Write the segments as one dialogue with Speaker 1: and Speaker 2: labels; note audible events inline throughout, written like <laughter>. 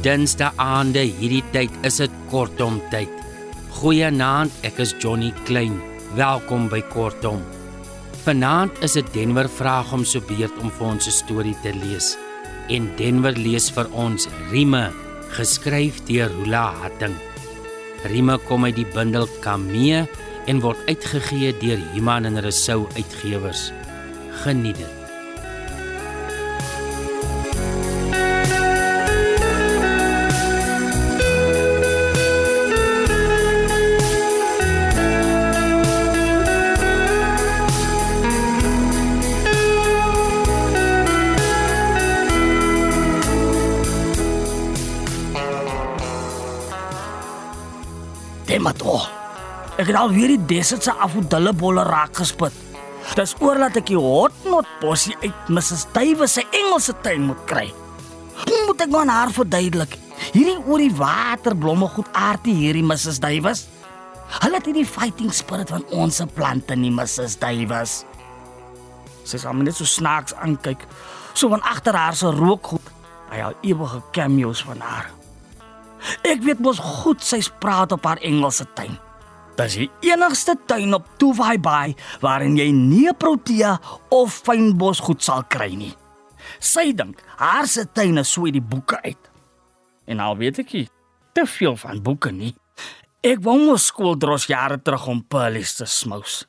Speaker 1: Dinsdae aande hierdie tyd is dit kortom tyd. Goeienaand, ek is Johnny Klein. Welkom by Kortom. Vanaand is dit Denver vraag om so beurt om vir ons 'n storie te lees. En Denver lees vir ons Rime, geskryf deur Hula Hatting. Rime kom uit die bundel Kamee en word uitgegee deur Human en Resou Uitgewers. Geniet dit.
Speaker 2: Demato. Ek het al weer die desert se afvoedelle bolle raak gespit. Dis oor dat ek die hotnot bossie uit Mrs. Davies se Engelse tuin moet kry. Moet ek maar aan haar verduidelik. Hierdie oor die waterblomme goed aardie hierdie Mrs. Davies. Hulle het hierdie fighting spirit van ons plante nie Mrs. Davies. Sy sê maar net so snaaks aankyk. So van agter haar se rookgoed. Hy al ewige cameos van haar. Ek weet mos goed sy's praat op haar Engelse tuin. Dis die enigste tuin op Tuwai Bay waarin jy nie protea of fynbos goed sal kry nie. Sy dink haar se tuin is so uit die boeke uit. En al weet ek nie te veel van boeke nie. Ek wou mos skooldros jare terug om perlies te smous.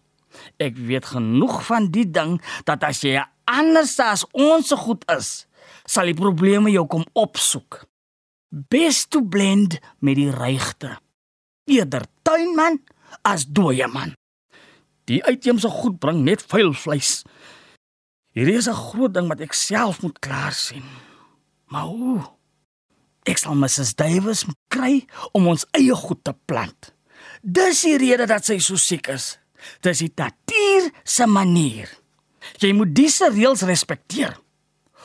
Speaker 2: Ek weet genoeg van die ding dat as jy anders as ons goed is, sal die probleme jou kom opsoek. Best to blend met die regte. Eerder tuinman as dooie man. Die uitheemse goed bring net vuil vleis. Hierdie is 'n groot ding wat ek self moet klaar sien. Maar hoe? Ek sal Mrs Davies kry om ons eie goed te plant. Dis die rede dat sy so siek is. Dis die natuur se manier. Jy moet disse reëls respekteer.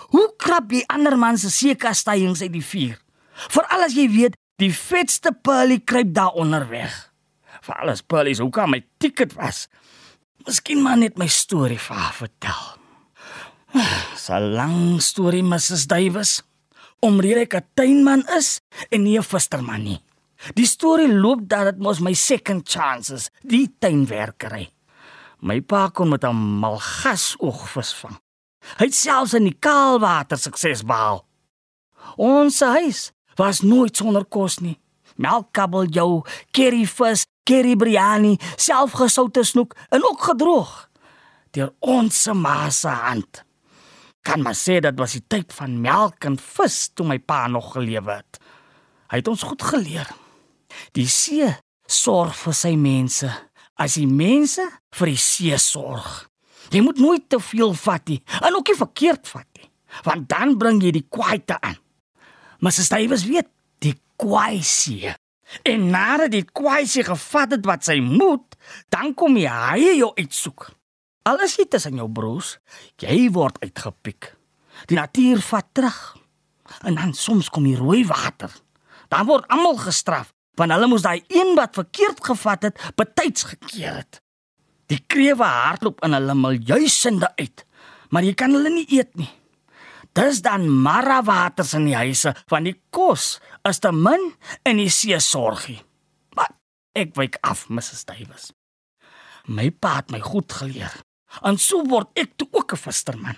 Speaker 2: Hoe krap jy ander man se seekastydings uit die vuur? Veral as jy weet die vetste pearlie kruip daaronder weg. Vir alles pearlies, hoe kan my ticket was? Miskien maar net my storie vir haar vertel. 'n Lang storie, Mrs Davies. Omrede ek 'n tuinman is en nie 'n visserman nie. Die storie loop dat dit mos my second chances, die tuinwerkery. My pa kon met 'n malgas oogvis vang. Hy het selfs in die kaalwater sukses behaal. Ons huis was nooit sonder kos nie. Melkkabeljou, curryvis, curry biryani, selfgesoute snoek en ook gedroog deur ons se ma se hand. Kan maar sê dat was die tyd van melk en vis toe my pa nog gelewe het. Hy het ons goed geleer. Die see sorg vir sy mense, as die mense vir die see sorg. Jy moet nooit te veel vat nie, en ook nie verkeerd vat nie, want dan bring jy die kwaaite aan. Maar sy stywe weet die kwaai see En nadat die kwaasie gevat het wat sy moet, dan kom jy hy jou uitsoek. Al is dit tussen jou broers, jy word uitgepiek. Die natuur vat terug. En dan soms kom die rooi water. Dan word almal gestraf want hulle moes daai een wat verkeerd gevat het, betyds gekeer het. Die krewe hardloop in hulle miljoensende uit, maar jy kan hulle nie eet nie. Dis dan marawaters in die huise van die kos is te min en die see sorgie. Maar ek wyk af, Mrs. Davies. My pa het my goed geleer. En so word ek toe ook 'n visserman.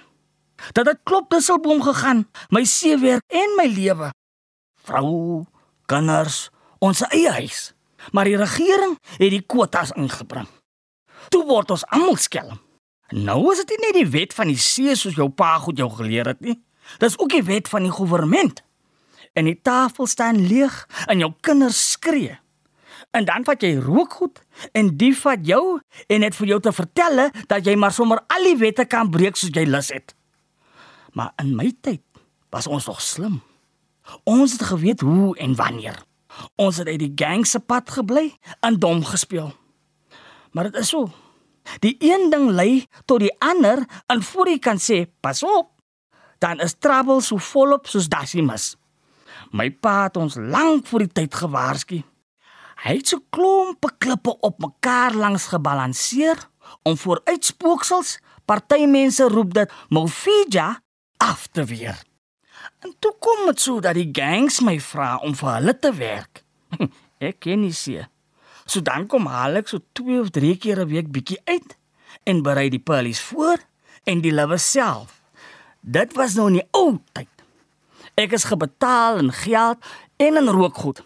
Speaker 2: Dat dit klop disselboom gegaan, my seewerk en my lewe. Vrou, kinders, ons eie huis. Maar die regering het die kwotas ingebring. Toe word ons almal skelm. Nou is dit nie die wet van die see soos jou pa goed jou geleer het nie. Dis ook die wet van die regering. En die tafel staan leeg en jou kinders skree. En dan vat jy rookgoed en die vat jou en net vir jou te vertel dat jy maar sommer al die wette kan breek soos jy lus het. Maar in my tyd was ons nog slim. Ons het geweet hoe en wanneer. Ons het uit die gang se pad gebly en dom gespeel. Maar dit is so. Die een ding lei tot die ander en voor jy kan sê, pas op dan is trouble so volop soos Dasimus. My pa het ons lank voor die tyd gewaarsku. Hy het so klompe klippe op mekaar langs gebalanseer om vooruit spooksels, party mense roep dit Mofija af te weer. En toe kom dit so dat die gangs my vra om vir hulle te werk. <laughs> ek ken nie se. So dan kom Alex so 2 of 3 keer 'n week bietjie uit en berei die pearls voor en die lewe self. Dit was nou nie ou tyd. Ek is gebetaal in geld en in rookgoed.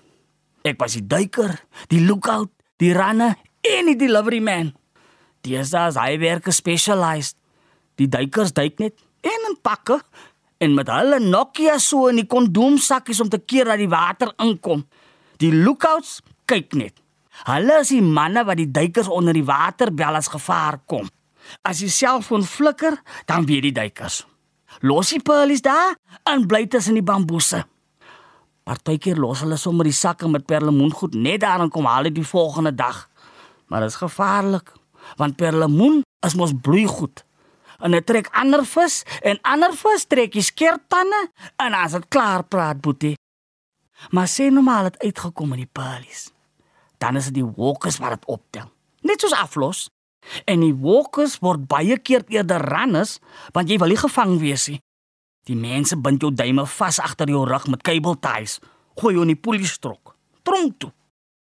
Speaker 2: Ek was die duiker, die lookout, die runner en die delivery man. Dis as hy werk specialized. Die duikers duik net en in pakke en met hulle Nokia so in die kondoomsakkies om te keer dat die water inkom. Die lookouts kyk net. Hulle is die manne wat die duikers onder die water bel as gevaar kom. As die selfoon flikker, dan weet die duikers. Los die pearls daar en bly tussen die bamboese. Partykeer los hulle sommer die sakke met perlemoengoed net daar en kom haal dit die volgende dag. Maar dit is gevaarlik want perlemoen is mos bloeigoed en hy trek ander vis en ander vis trek die skerptande en as dit klaar praat boetie. Maar sê nou maar het uitgekom in die palies. Dan is dit die walkers wat dit optel. Net soos aflos. En die walkers word baie keer eerder runners want jy wil nie gevang wees nie. Die mense bind jou duime vas agter jou rug met cable ties. Gooi jou in die poliestrok. Tronk toe.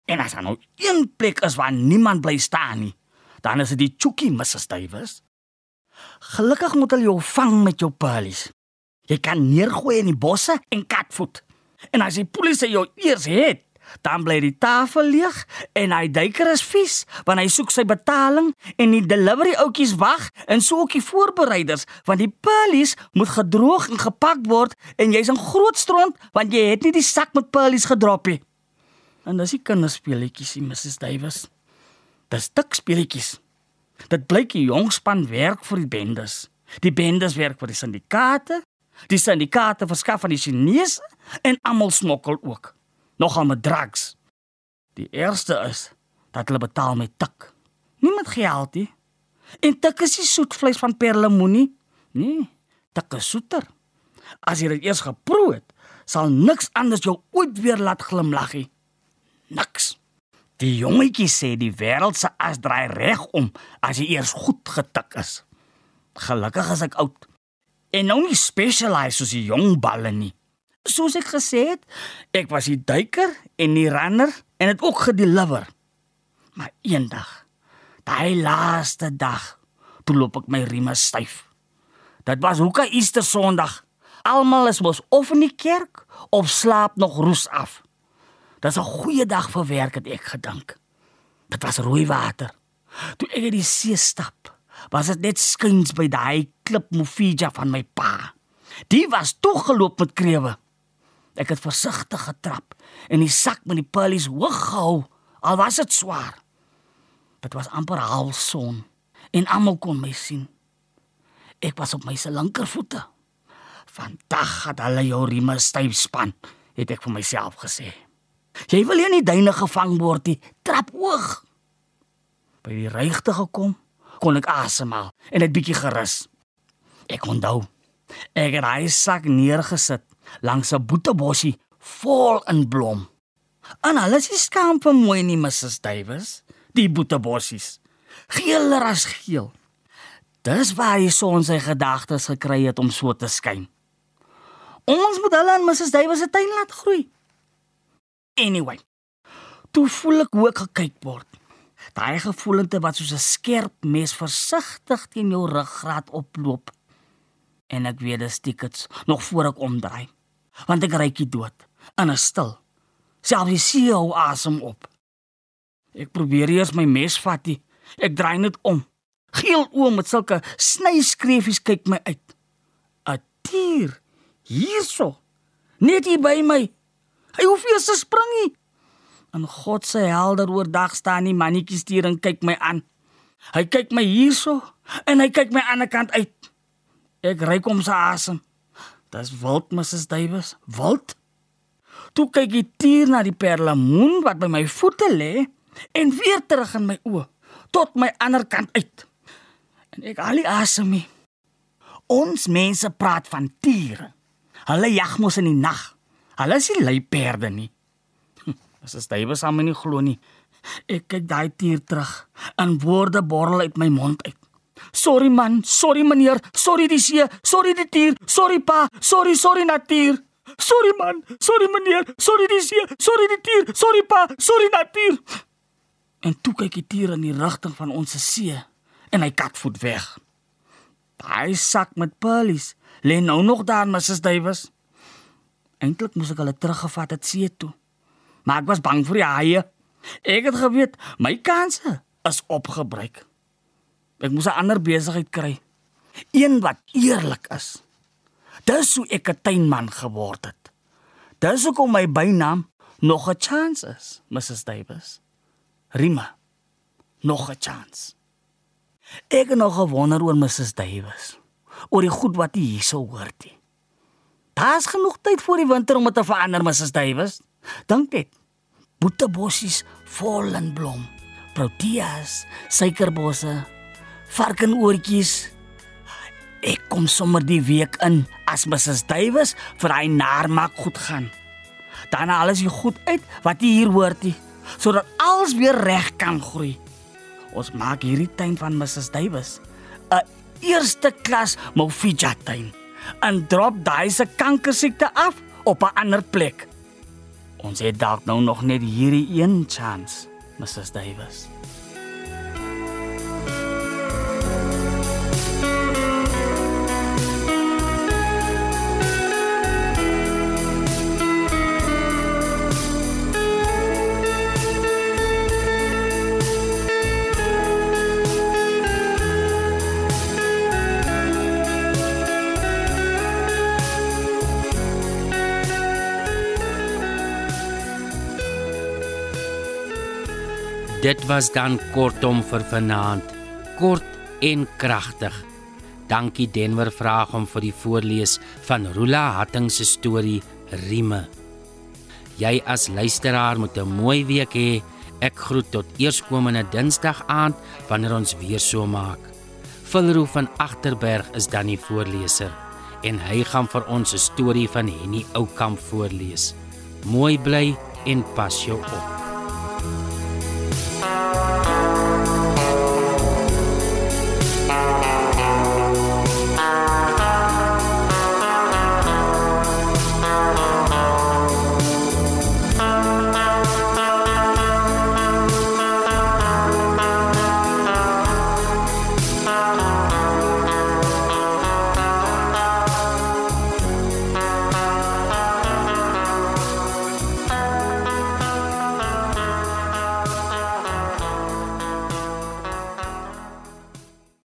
Speaker 2: En as daar nou een plek is waar niemand bly staan nie, dan is dit die Chucky Mrs. Davis. Gelukkig moet hulle jou vang met jou pearls. Jy kan neergooi in die bosse en katvoet. En as die polisie jou eers het, dan bly die tafel leeg en hy duiker is vies want hy soek sy betaling en die delivery ouetjies wag en so ook die voorbereiders want die pearls moet gedroog en gepak word en jy's in groot stront want jy het nie die sak met pearls gedrop nie. En dis die kinderspeletjies, Mrs Davis. Dis dik speletjies. Dit blyk die jong span werk vir die bendes. Die bendes werk vir die syndikaate. Die syndikaate verskaf aan die Chinese en almal smokkel ook. Nogal met drugs. Die eerste is dat hulle betaal met tik. Nie met geld nie. En tik is die soetvleis van perlemoenie. Nee, tik is soeter. As jy dit eers geproe het, sal niks anders jou ooit weer laat glimlag nie. Niks. Die jongetjie sê die wêreld se as draai reg om as jy eers goed getik is. Gelukkig is ek oud en nou nie specialize soos die jong balle nie. Soos ek gesê het, ek was die duiker en die runner en het ook gedeliver. Maar eendag, daai laaste dag, toe loop ek my rieme styf. Dit was hoeka Easter Sondag. Almal is mos of in die kerk of slaap nog roes af. Dis 'n goeie dag vir werk het ek gedink. Dit was rooi water. Toe ek in die see stap, was dit net skuins by daai klip Mofija van my pa. Die was toegeloop met krewe. Ek het versigtig getrap en die sak met die pearls hoog gehou, al was dit swaar. Dit was amper halfson en almal kon my sien. Ek was op my se linkervoete. Vandag het hulle jou rieme styf span, het ek vir myself gesê. Jy wil nie in die duine gevang word nie. Trap hoog. By die regte gekom, kon ek asemhaal en net bietjie gerus. Ek onthou. Ek het hy sak neergesit langs 'n boetebossie vol in blom. En alles is skaam vir mooi nie, Mrs Davis. Die boetebossies. Geeler as geel. Dis waar hy son sy gedagtes gekry het om so te skyn. Ons moet hulle in Mrs Davis se tuin laat groei. Anyway. Toe voel ek hoe ek gekyk word. Daai gevoelente wat soos 'n skerp mes versigtig teen jou ruggraat oploop. En ek weet dis tickets nog voor ek omdraai. Want ek ryk dood en is stil. Selfs die see hou asem op. Ek probeer eers my mes vat. Die. Ek draai net om. Geel oë met sulke snyskreefies kyk my uit. 'n Tier hierso. Net hier by my. Hy hoef eers te spring nie. En God se helder oordag staan die mannetjie stuur en kyk my aan. Hy kyk my hierso en hy kyk my aan die kant uit. Ek ry kom sy asem. Dis wild, Mrs Davis. Wild. Toe kyk die tier na die perlemoen wat by my voete lê en weer terug in my oë tot my ander kant uit. En ek al die asem nie. Ons mense praat van tiere. Hulle jag mos in die nag. Hulle is nie luiperde nie. Dis as jy my nie glo nie. Ek kyk daai tier terug en woorde borrel uit my mond uit. Sorry man, sorry meneer, sorry die see, sorry die dier, sorry pa, sorry sorry natuur. Sorry man, sorry meneer, sorry die see, sorry die dier, sorry pa, sorry natuur. En toe kyk die dier in die rigting van ons see en hy katvoet weg. Daai sak met pearls lê nou nog daar, Mrs. Davis. Eintlik moes ek hulle teruggevat het see toe. Maar ek was bang vir die haie. Ek het geweet my kanse is opgebruik. Ek moes 'n ander besigheid kry. Een wat eerlik is. Dis hoe ek 'n tuinman geword het. Dis hoekom my bynaam nog 'n chance is, Mrs. Davis. Rima. Nog 'n chance. Ek het nog gewonder oor Mrs. Davis. Oor die goed wat hy hierso hoor dit. Daar's genoeg tyd voor die winter om dit te verander, Mrs. Davis. Dink dit. Boetebossies vol in blom. Proteas, suikerbosse, varkenoortjies. Ek kom sommer die week in as Mrs. Davis vir hy naarmak goed gaan. Dan alles hier goed uit wat jy hier hoort, sodat alles weer reg kan groei. Ons maak hierdie tuin van Mrs. Davis 'n eerste klas Mofija tuin. En drop daai se kankersiekte af op 'n ander plek. Ons het dalk nou nog net hierdie een kans, Mrs. Davis.
Speaker 1: Dit was dan kortom vir vanaand. Kort en kragtig. Dankie Denver vraag om vir die voorlees van Rula Hatting se storie Rime. Jy as luisteraar moet 'n mooi week hê. Ek groet tot eerskomende Dinsdag aand wanneer ons weer so maak. Vulroo van Agterberg is dan die voorleser en hy gaan vir ons 'n storie van Henny Oukamp voorlees. Mooi bly en pas jou op.